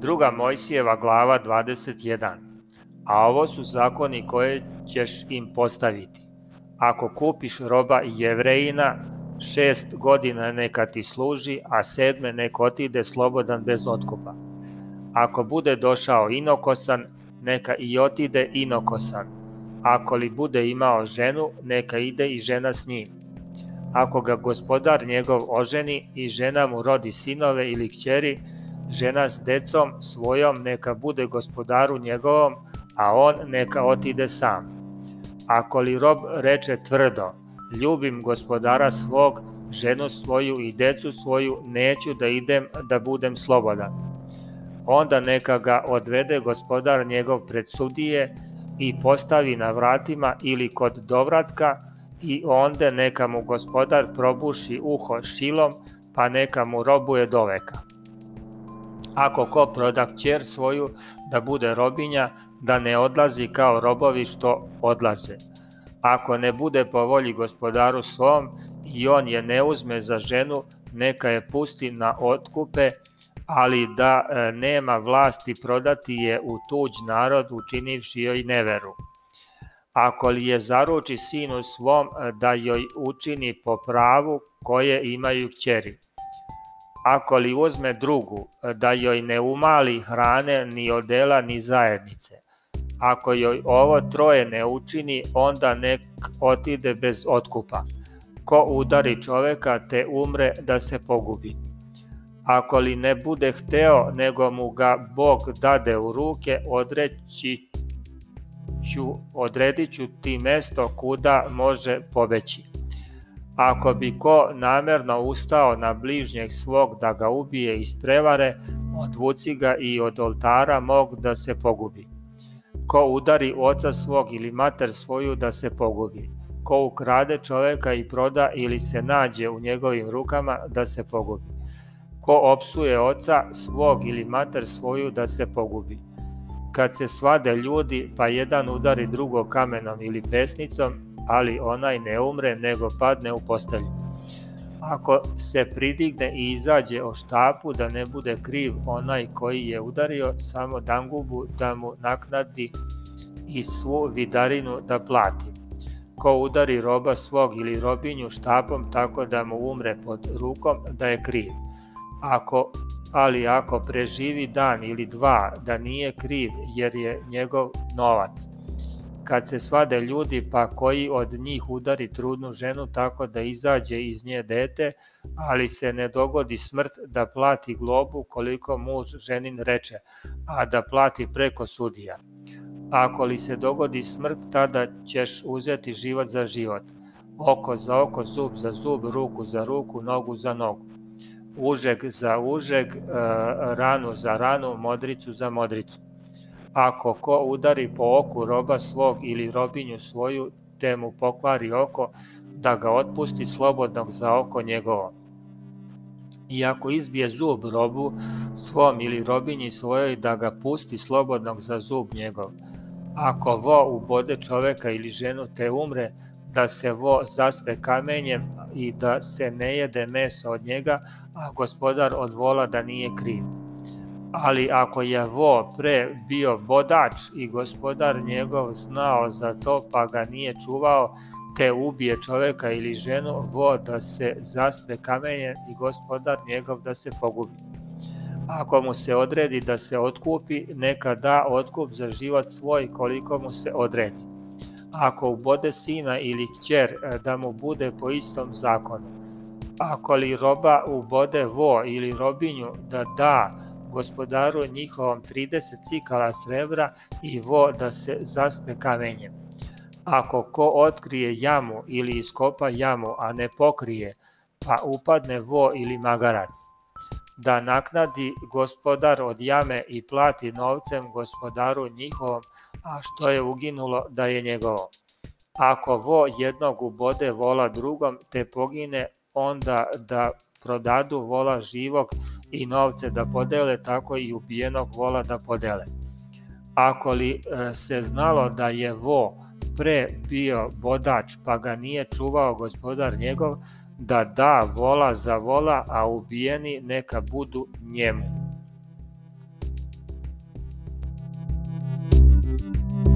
Druga Mojsijeva glava 21 A ovo su zakoni koje ćeš im postaviti. Ako kupiš roba i jevrejina, šest godina neka ti služi, a sedme nek otide slobodan bez otkupa. Ako bude došao inokosan, neka i otide inokosan Ako li bude imao ženu, neka ide i žena s njim. Ako ga gospodar njegov oženi i žena mu rodi sinove ili kćeri, žena s decom svojom neka bude gospodaru njegovom, a on neka otide sam. Ako li rob reče tvrdo, ljubim gospodara svog, ženu svoju i decu svoju, neću da idem da budem slobodan. Onda neka ga odvede gospodar njegov pred sudije, i postavi na vratima ili kod dovratka i onda neka mu gospodar probuši uho šilom, pa neka mu robuje do veka. Ako ko proda kćer svoju da bude robinja, da ne odlazi kao robovi što odlaze. Ako ne bude po volji gospodaru svom i on je ne uzme za ženu, neka je pusti na otkupe, ali da e, nema vlasti prodati je u tuđ narod učinivši joj neveru. Ako li je zaruči sinu svom e, da joj učini po pravu koje imaju kćeri. Ako li uzme drugu e, da joj ne umali hrane ni odela ni zajednice. Ako joj ovo troje ne učini onda nek otide bez otkupa. Ko udari čoveka te umre da se pogubi. Ako li ne bude hteo, nego mu ga Bog dade u ruke, odreći ću, odredit ću ti mesto kuda može pobeći. Ako bi ko namerno ustao na bližnjeg svog da ga ubije iz prevare, odvuci ga i od oltara mog da se pogubi. Ko udari oca svog ili mater svoju da se pogubi. Ko ukrade čoveka i proda ili se nađe u njegovim rukama da se pogubi Ko opsuje oca svog ili mater svoju da se pogubi. Kad se svade ljudi, pa jedan udari drugog kamenom ili pesnicom, ali onaj ne umre nego padne u postelju. Ako se pridigne i izađe o štapu da ne bude kriv onaj koji je udario, samo dangubu da mu naknadi i svu vidarinu da plati. Ko udari roba svog ili robinju štapom tako da mu umre pod rukom da je kriv. Ako, ali ako preživi dan ili dva da nije kriv jer je njegov novac. Kad se svade ljudi pa koji od njih udari trudnu ženu tako da izađe iz nje dete, ali se ne dogodi smrt da plati globu koliko muž ženin reče, a da plati preko sudija. Ako li se dogodi smrt, tada ćeš uzeti život za život. Oko za oko, zub za zub, ruku za ruku, nogu za nogu užeg za užeg, e, ranu za ranu, modricu za modricu. Ako ko udari po oku roba svog ili robinju svoju, te mu pokvari oko, da ga otpusti slobodnog za oko njegovo. I ako izbije zub robu svom ili robinji svojoj, da ga pusti slobodnog za zub njegov. Ako vo ubode čoveka ili ženu te umre, da se vo zaspe kamenjem i da se ne jede meso od njega, a gospodar od vola da nije kriv. Ali ako je vo pre bio bodač i gospodar njegov znao za to pa ga nije čuvao, te ubije čoveka ili ženu, vo da se zaspe kamenjem i gospodar njegov da se pogubi. Ako mu se odredi da se otkupi, neka da otkup za život svoj koliko mu se odredi ako ubode sina ili kćer e, da mu bude po istom zakonu. Ako li roba ubode vo ili robinju da da gospodaru njihovom 30 cikala srebra i vo da se zaspe kamenjem. Ako ko otkrije jamu ili iskopa jamu, a ne pokrije, pa upadne vo ili magarac. Da naknadi gospodar od jame i plati novcem gospodaru njihovom a što je uginulo da je njegovo. Ako vo jednog ubode vola drugom te pogine, onda da prodadu vola živog i novce da podele, tako i ubijenog vola da podele. Ako li e, se znalo da je vo pre bio bodač pa ga nije čuvao gospodar njegov, da da vola za vola, a ubijeni neka budu njemu. thank you